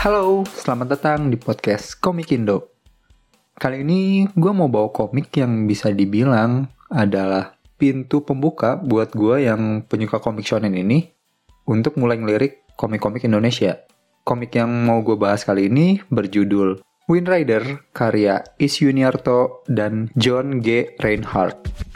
Halo, selamat datang di podcast Komik Indo. Kali ini gue mau bawa komik yang bisa dibilang adalah pintu pembuka buat gue yang penyuka komik shonen ini untuk mulai ngelirik komik-komik Indonesia. Komik yang mau gue bahas kali ini berjudul Wind Rider karya Is Yuniarto dan John G. Reinhardt.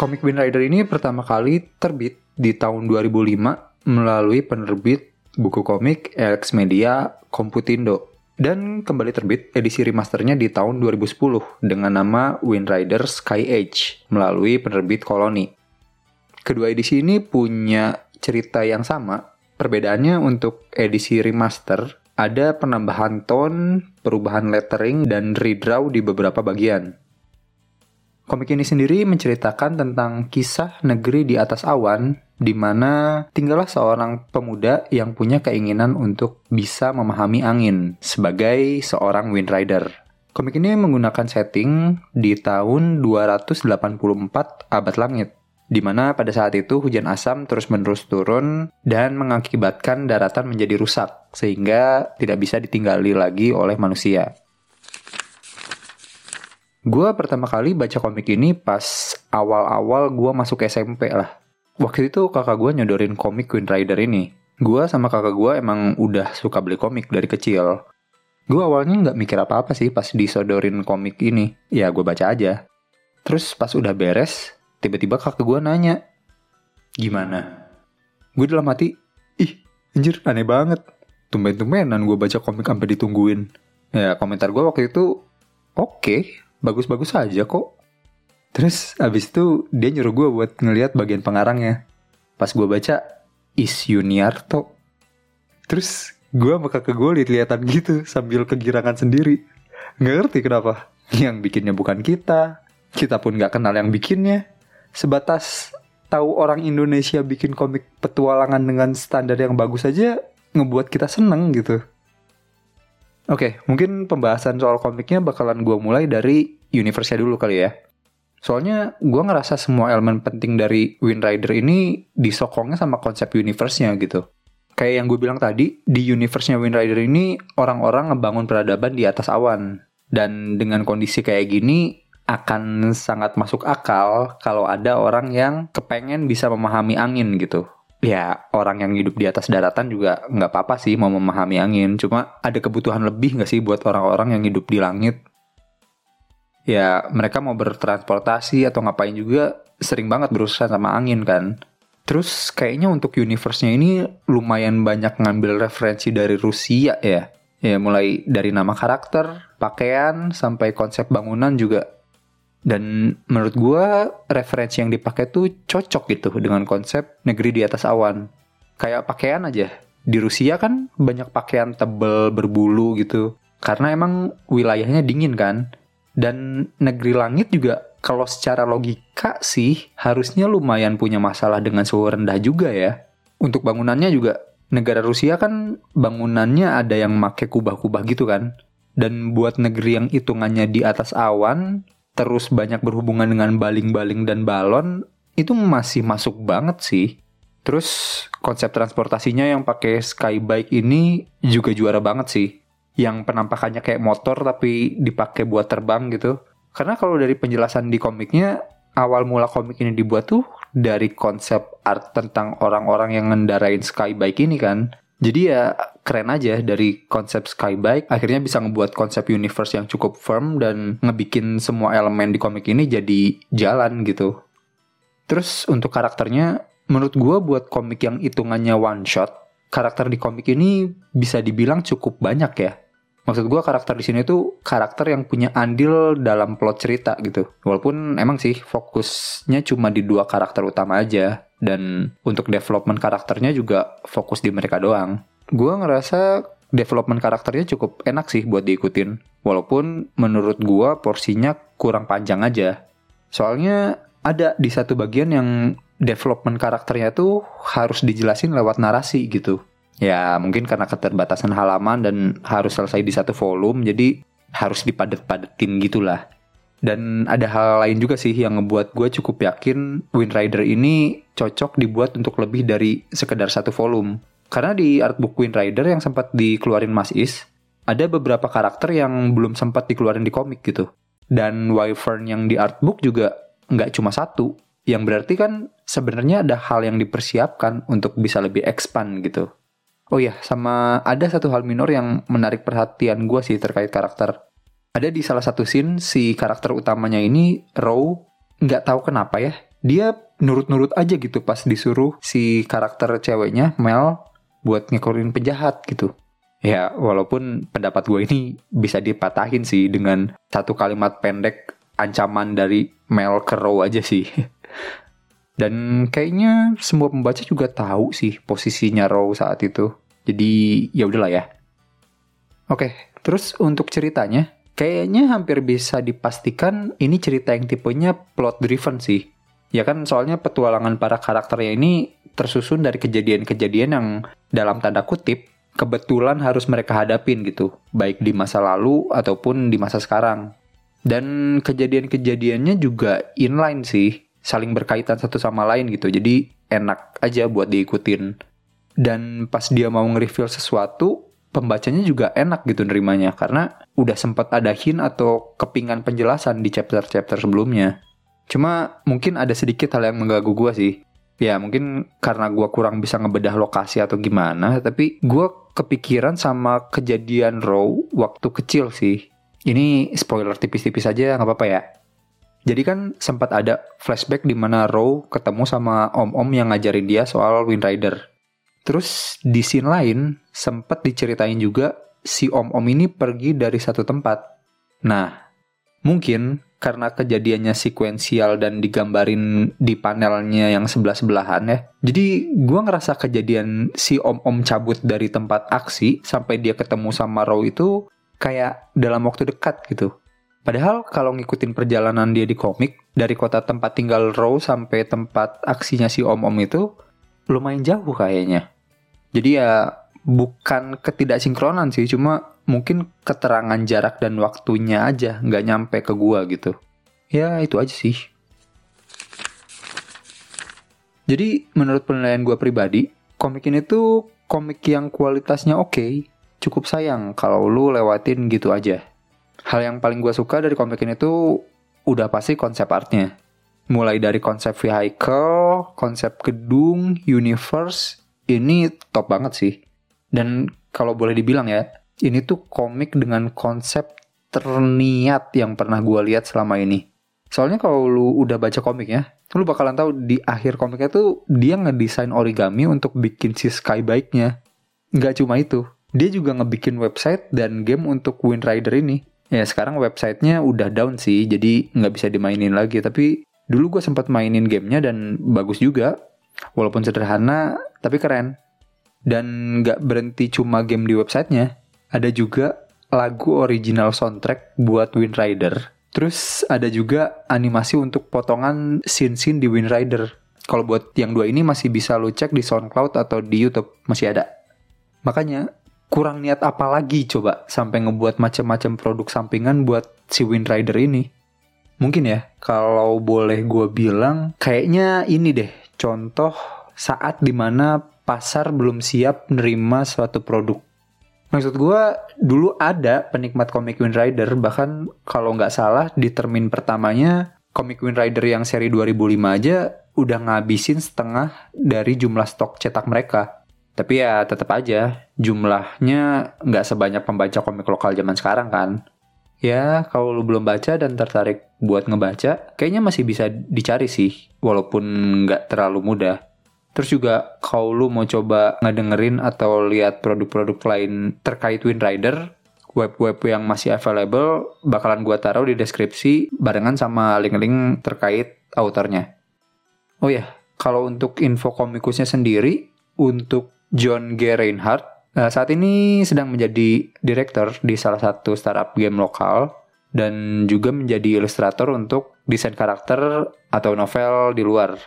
Komik Wind Rider ini pertama kali terbit di tahun 2005 melalui penerbit buku komik Alex Media Komputindo dan kembali terbit edisi remasternya di tahun 2010 dengan nama Wind Rider Sky Age melalui penerbit Koloni. Kedua edisi ini punya cerita yang sama, perbedaannya untuk edisi remaster ada penambahan tone, perubahan lettering, dan redraw di beberapa bagian. Komik ini sendiri menceritakan tentang kisah negeri di atas awan, di mana tinggallah seorang pemuda yang punya keinginan untuk bisa memahami angin sebagai seorang wind rider. Komik ini menggunakan setting di tahun 284 abad langit, di mana pada saat itu hujan asam terus-menerus turun dan mengakibatkan daratan menjadi rusak, sehingga tidak bisa ditinggali lagi oleh manusia. Gue pertama kali baca komik ini pas awal-awal gue masuk SMP lah. Waktu itu kakak gue nyodorin komik Wind Rider ini. Gue sama kakak gue emang udah suka beli komik dari kecil. Gue awalnya nggak mikir apa-apa sih pas disodorin komik ini. Ya gue baca aja. Terus pas udah beres, tiba-tiba kakak gue nanya, Gimana? Gue dalam hati, ih anjir aneh banget. Tumben-tumbenan gue baca komik sampai ditungguin. Ya komentar gue waktu itu, oke, okay, bagus-bagus aja kok. Terus abis itu dia nyuruh gue buat ngeliat bagian pengarangnya. Pas gue baca, Is Yuniarto. Terus gue sama kakak gue liat-liatan gitu sambil kegirangan sendiri. Nggak ngerti kenapa. Yang bikinnya bukan kita. Kita pun nggak kenal yang bikinnya. Sebatas tahu orang Indonesia bikin komik petualangan dengan standar yang bagus aja ngebuat kita seneng gitu. Oke, okay, mungkin pembahasan soal komiknya bakalan gue mulai dari universe-nya dulu kali ya. Soalnya gue ngerasa semua elemen penting dari Wind Rider ini disokongnya sama konsep universe-nya gitu. Kayak yang gue bilang tadi, di universe-nya Wind Rider ini orang-orang ngebangun peradaban di atas awan. Dan dengan kondisi kayak gini, akan sangat masuk akal kalau ada orang yang kepengen bisa memahami angin gitu ya orang yang hidup di atas daratan juga nggak apa-apa sih mau memahami angin. Cuma ada kebutuhan lebih nggak sih buat orang-orang yang hidup di langit? Ya mereka mau bertransportasi atau ngapain juga sering banget berurusan sama angin kan. Terus kayaknya untuk universe-nya ini lumayan banyak ngambil referensi dari Rusia ya. Ya mulai dari nama karakter, pakaian, sampai konsep bangunan juga dan menurut gue referensi yang dipakai tuh cocok gitu dengan konsep negeri di atas awan. Kayak pakaian aja. Di Rusia kan banyak pakaian tebel berbulu gitu. Karena emang wilayahnya dingin kan. Dan negeri langit juga kalau secara logika sih harusnya lumayan punya masalah dengan suhu rendah juga ya. Untuk bangunannya juga negara Rusia kan bangunannya ada yang make kubah-kubah gitu kan. Dan buat negeri yang hitungannya di atas awan, terus banyak berhubungan dengan baling-baling dan balon itu masih masuk banget sih. Terus konsep transportasinya yang pakai skybike ini juga juara banget sih. Yang penampakannya kayak motor tapi dipakai buat terbang gitu. Karena kalau dari penjelasan di komiknya, awal mula komik ini dibuat tuh dari konsep art tentang orang-orang yang ngendarain skybike ini kan. Jadi ya keren aja dari konsep Skybike akhirnya bisa ngebuat konsep universe yang cukup firm dan ngebikin semua elemen di komik ini jadi jalan gitu. Terus untuk karakternya menurut gue buat komik yang hitungannya one shot, karakter di komik ini bisa dibilang cukup banyak ya. Maksud gue karakter di sini tuh karakter yang punya andil dalam plot cerita gitu. Walaupun emang sih fokusnya cuma di dua karakter utama aja dan untuk development karakternya juga fokus di mereka doang. Gue ngerasa development karakternya cukup enak sih buat diikutin. Walaupun menurut gue porsinya kurang panjang aja. Soalnya ada di satu bagian yang development karakternya tuh harus dijelasin lewat narasi gitu. Ya mungkin karena keterbatasan halaman dan harus selesai di satu volume jadi harus dipadet-padetin gitulah. Dan ada hal lain juga sih yang ngebuat gue cukup yakin Wind Rider ini cocok dibuat untuk lebih dari sekedar satu volume. Karena di artbook Wind Rider yang sempat dikeluarin Mas Is, ada beberapa karakter yang belum sempat dikeluarin di komik gitu. Dan Wyvern yang di artbook juga nggak cuma satu. Yang berarti kan sebenarnya ada hal yang dipersiapkan untuk bisa lebih expand gitu. Oh iya, sama ada satu hal minor yang menarik perhatian gue sih terkait karakter ada di salah satu scene si karakter utamanya ini Row nggak tahu kenapa ya dia nurut-nurut aja gitu pas disuruh si karakter ceweknya Mel buat ngekorin penjahat gitu. Ya walaupun pendapat gue ini bisa dipatahin sih dengan satu kalimat pendek ancaman dari Mel ke Row aja sih. Dan kayaknya semua pembaca juga tahu sih posisinya Row saat itu. Jadi ya udahlah ya. Oke, terus untuk ceritanya Kayaknya hampir bisa dipastikan ini cerita yang tipenya plot driven sih. Ya kan soalnya petualangan para karakternya ini tersusun dari kejadian-kejadian yang dalam tanda kutip kebetulan harus mereka hadapin gitu, baik di masa lalu ataupun di masa sekarang. Dan kejadian-kejadiannya juga inline sih, saling berkaitan satu sama lain gitu. Jadi enak aja buat diikutin. Dan pas dia mau nge-reveal sesuatu, pembacanya juga enak gitu nerimanya karena udah sempat ada hint atau kepingan penjelasan di chapter-chapter sebelumnya. Cuma mungkin ada sedikit hal yang mengganggu gue sih. Ya mungkin karena gue kurang bisa ngebedah lokasi atau gimana, tapi gue kepikiran sama kejadian Raw waktu kecil sih. Ini spoiler tipis-tipis aja nggak apa-apa ya. Jadi kan sempat ada flashback di mana Raw ketemu sama om-om yang ngajarin dia soal Wind Rider. Terus di scene lain sempat diceritain juga si om-om ini pergi dari satu tempat. Nah, mungkin karena kejadiannya sekuensial dan digambarin di panelnya yang sebelah-sebelahan ya. Jadi gue ngerasa kejadian si om-om cabut dari tempat aksi sampai dia ketemu sama Row itu kayak dalam waktu dekat gitu. Padahal kalau ngikutin perjalanan dia di komik, dari kota tempat tinggal Row sampai tempat aksinya si om-om itu, lumayan jauh kayaknya. Jadi ya bukan ketidaksinkronan sih, cuma mungkin keterangan jarak dan waktunya aja nggak nyampe ke gua gitu. Ya itu aja sih. Jadi menurut penilaian gua pribadi, komik ini tuh komik yang kualitasnya oke. Okay. Cukup sayang kalau lu lewatin gitu aja. Hal yang paling gua suka dari komik ini tuh udah pasti konsep artnya mulai dari konsep vehicle, konsep gedung, universe, ini top banget sih. Dan kalau boleh dibilang ya, ini tuh komik dengan konsep terniat yang pernah gue lihat selama ini. Soalnya kalau lu udah baca komiknya, lu bakalan tahu di akhir komiknya tuh dia ngedesain origami untuk bikin si Sky Bike-nya. Nggak cuma itu, dia juga ngebikin website dan game untuk Wind Rider ini. Ya sekarang websitenya udah down sih, jadi nggak bisa dimainin lagi. Tapi Dulu gue sempat mainin gamenya dan bagus juga. Walaupun sederhana, tapi keren. Dan gak berhenti cuma game di websitenya. Ada juga lagu original soundtrack buat Wind Rider. Terus ada juga animasi untuk potongan scene-scene di Wind Rider. Kalau buat yang dua ini masih bisa lo cek di SoundCloud atau di YouTube, masih ada. Makanya kurang niat apa lagi coba sampai ngebuat macam-macam produk sampingan buat si Wind Rider ini. Mungkin ya, kalau boleh gue bilang, kayaknya ini deh contoh saat di mana pasar belum siap nerima suatu produk. Maksud gue, dulu ada penikmat komik Wind Rider, bahkan kalau nggak salah di termin pertamanya, komik Wind Rider yang seri 2005 aja udah ngabisin setengah dari jumlah stok cetak mereka. Tapi ya tetap aja, jumlahnya nggak sebanyak pembaca komik lokal zaman sekarang kan ya kalau lu belum baca dan tertarik buat ngebaca, kayaknya masih bisa dicari sih, walaupun nggak terlalu mudah. Terus juga kalau lu mau coba ngedengerin atau lihat produk-produk lain terkait Wind Rider, web-web yang masih available bakalan gua taruh di deskripsi barengan sama link-link terkait autornya. Oh ya, kalau untuk info komikusnya sendiri, untuk John G. Reinhardt, Nah, saat ini sedang menjadi direktur di salah satu startup game lokal dan juga menjadi ilustrator untuk desain karakter atau novel di luar.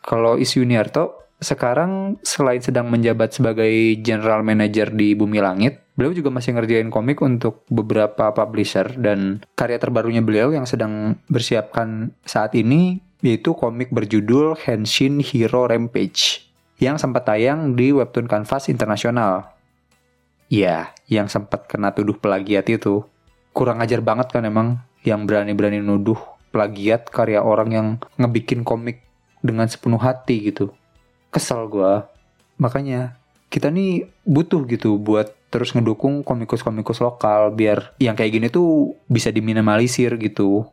Kalau Is Yuniarto sekarang selain sedang menjabat sebagai general manager di Bumi Langit, beliau juga masih ngerjain komik untuk beberapa publisher dan karya terbarunya beliau yang sedang bersiapkan saat ini yaitu komik berjudul Henshin Hero Rampage yang sempat tayang di webtoon Canvas Internasional. Ya, yang sempat kena tuduh plagiat itu. Kurang ajar banget kan emang yang berani-berani nuduh plagiat karya orang yang ngebikin komik dengan sepenuh hati gitu kesel gue makanya kita nih butuh gitu buat terus ngedukung komikus-komikus lokal biar yang kayak gini tuh bisa diminimalisir gitu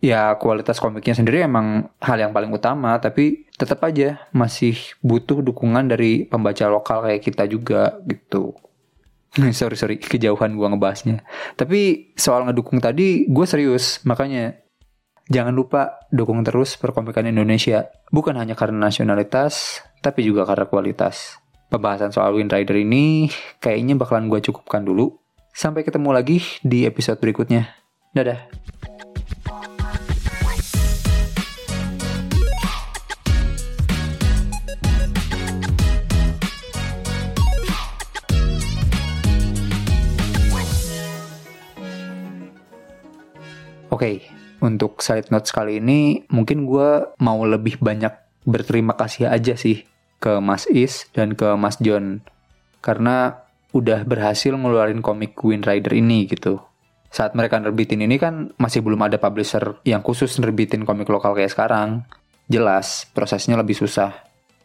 ya kualitas komiknya sendiri emang hal yang paling utama tapi tetap aja masih butuh dukungan dari pembaca lokal kayak kita juga gitu sorry sorry kejauhan gue ngebahasnya tapi soal ngedukung tadi gue serius makanya Jangan lupa dukung terus perkomikan Indonesia, bukan hanya karena nasionalitas, tapi juga karena kualitas. Pembahasan soal Wind Rider ini kayaknya bakalan gue cukupkan dulu. Sampai ketemu lagi di episode berikutnya. Dadah. Okay, untuk side notes kali ini mungkin gue mau lebih banyak berterima kasih aja sih ke Mas Is dan ke Mas John karena udah berhasil ngeluarin komik Wind Rider ini gitu. Saat mereka nerbitin ini kan masih belum ada publisher yang khusus nerbitin komik lokal kayak sekarang. Jelas prosesnya lebih susah.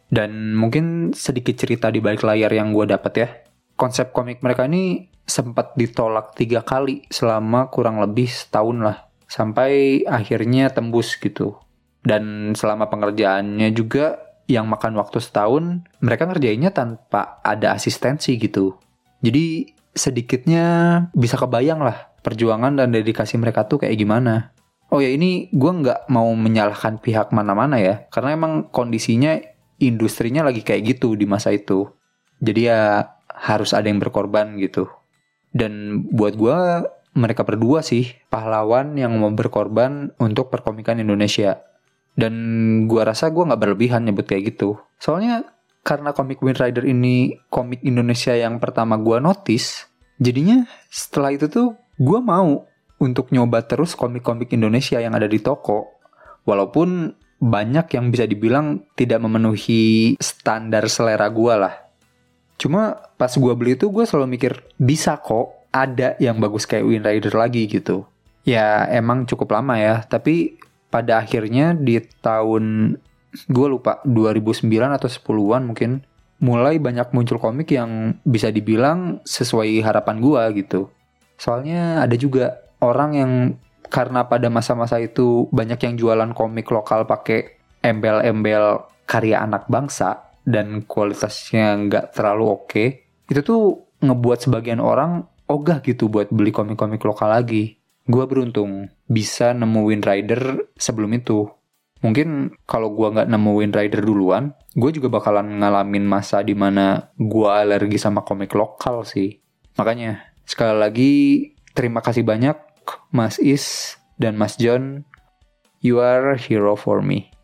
Dan mungkin sedikit cerita di balik layar yang gue dapat ya. Konsep komik mereka ini sempat ditolak tiga kali selama kurang lebih setahun lah sampai akhirnya tembus gitu. Dan selama pengerjaannya juga yang makan waktu setahun, mereka ngerjainnya tanpa ada asistensi gitu. Jadi sedikitnya bisa kebayang lah perjuangan dan dedikasi mereka tuh kayak gimana. Oh ya ini gue nggak mau menyalahkan pihak mana-mana ya, karena emang kondisinya industrinya lagi kayak gitu di masa itu. Jadi ya harus ada yang berkorban gitu. Dan buat gue mereka berdua sih pahlawan yang mau berkorban untuk perkomikan Indonesia. Dan gua rasa gua nggak berlebihan nyebut kayak gitu. Soalnya karena komik Wind Rider ini komik Indonesia yang pertama gua notice, jadinya setelah itu tuh gua mau untuk nyoba terus komik-komik Indonesia yang ada di toko. Walaupun banyak yang bisa dibilang tidak memenuhi standar selera gua lah. Cuma pas gua beli itu gue selalu mikir bisa kok ada yang bagus kayak Wind Rider lagi gitu. Ya emang cukup lama ya, tapi pada akhirnya di tahun gue lupa 2009 atau 10-an mungkin mulai banyak muncul komik yang bisa dibilang sesuai harapan gue gitu. Soalnya ada juga orang yang karena pada masa-masa itu banyak yang jualan komik lokal pakai embel-embel karya anak bangsa dan kualitasnya nggak terlalu oke, okay, itu tuh ngebuat sebagian orang ogah gitu buat beli komik-komik lokal lagi. Gua beruntung bisa nemuin Rider sebelum itu. Mungkin kalau gua nggak nemuin Rider duluan, gue juga bakalan ngalamin masa di mana gua alergi sama komik lokal sih. Makanya, sekali lagi terima kasih banyak Mas Is dan Mas John. You are hero for me.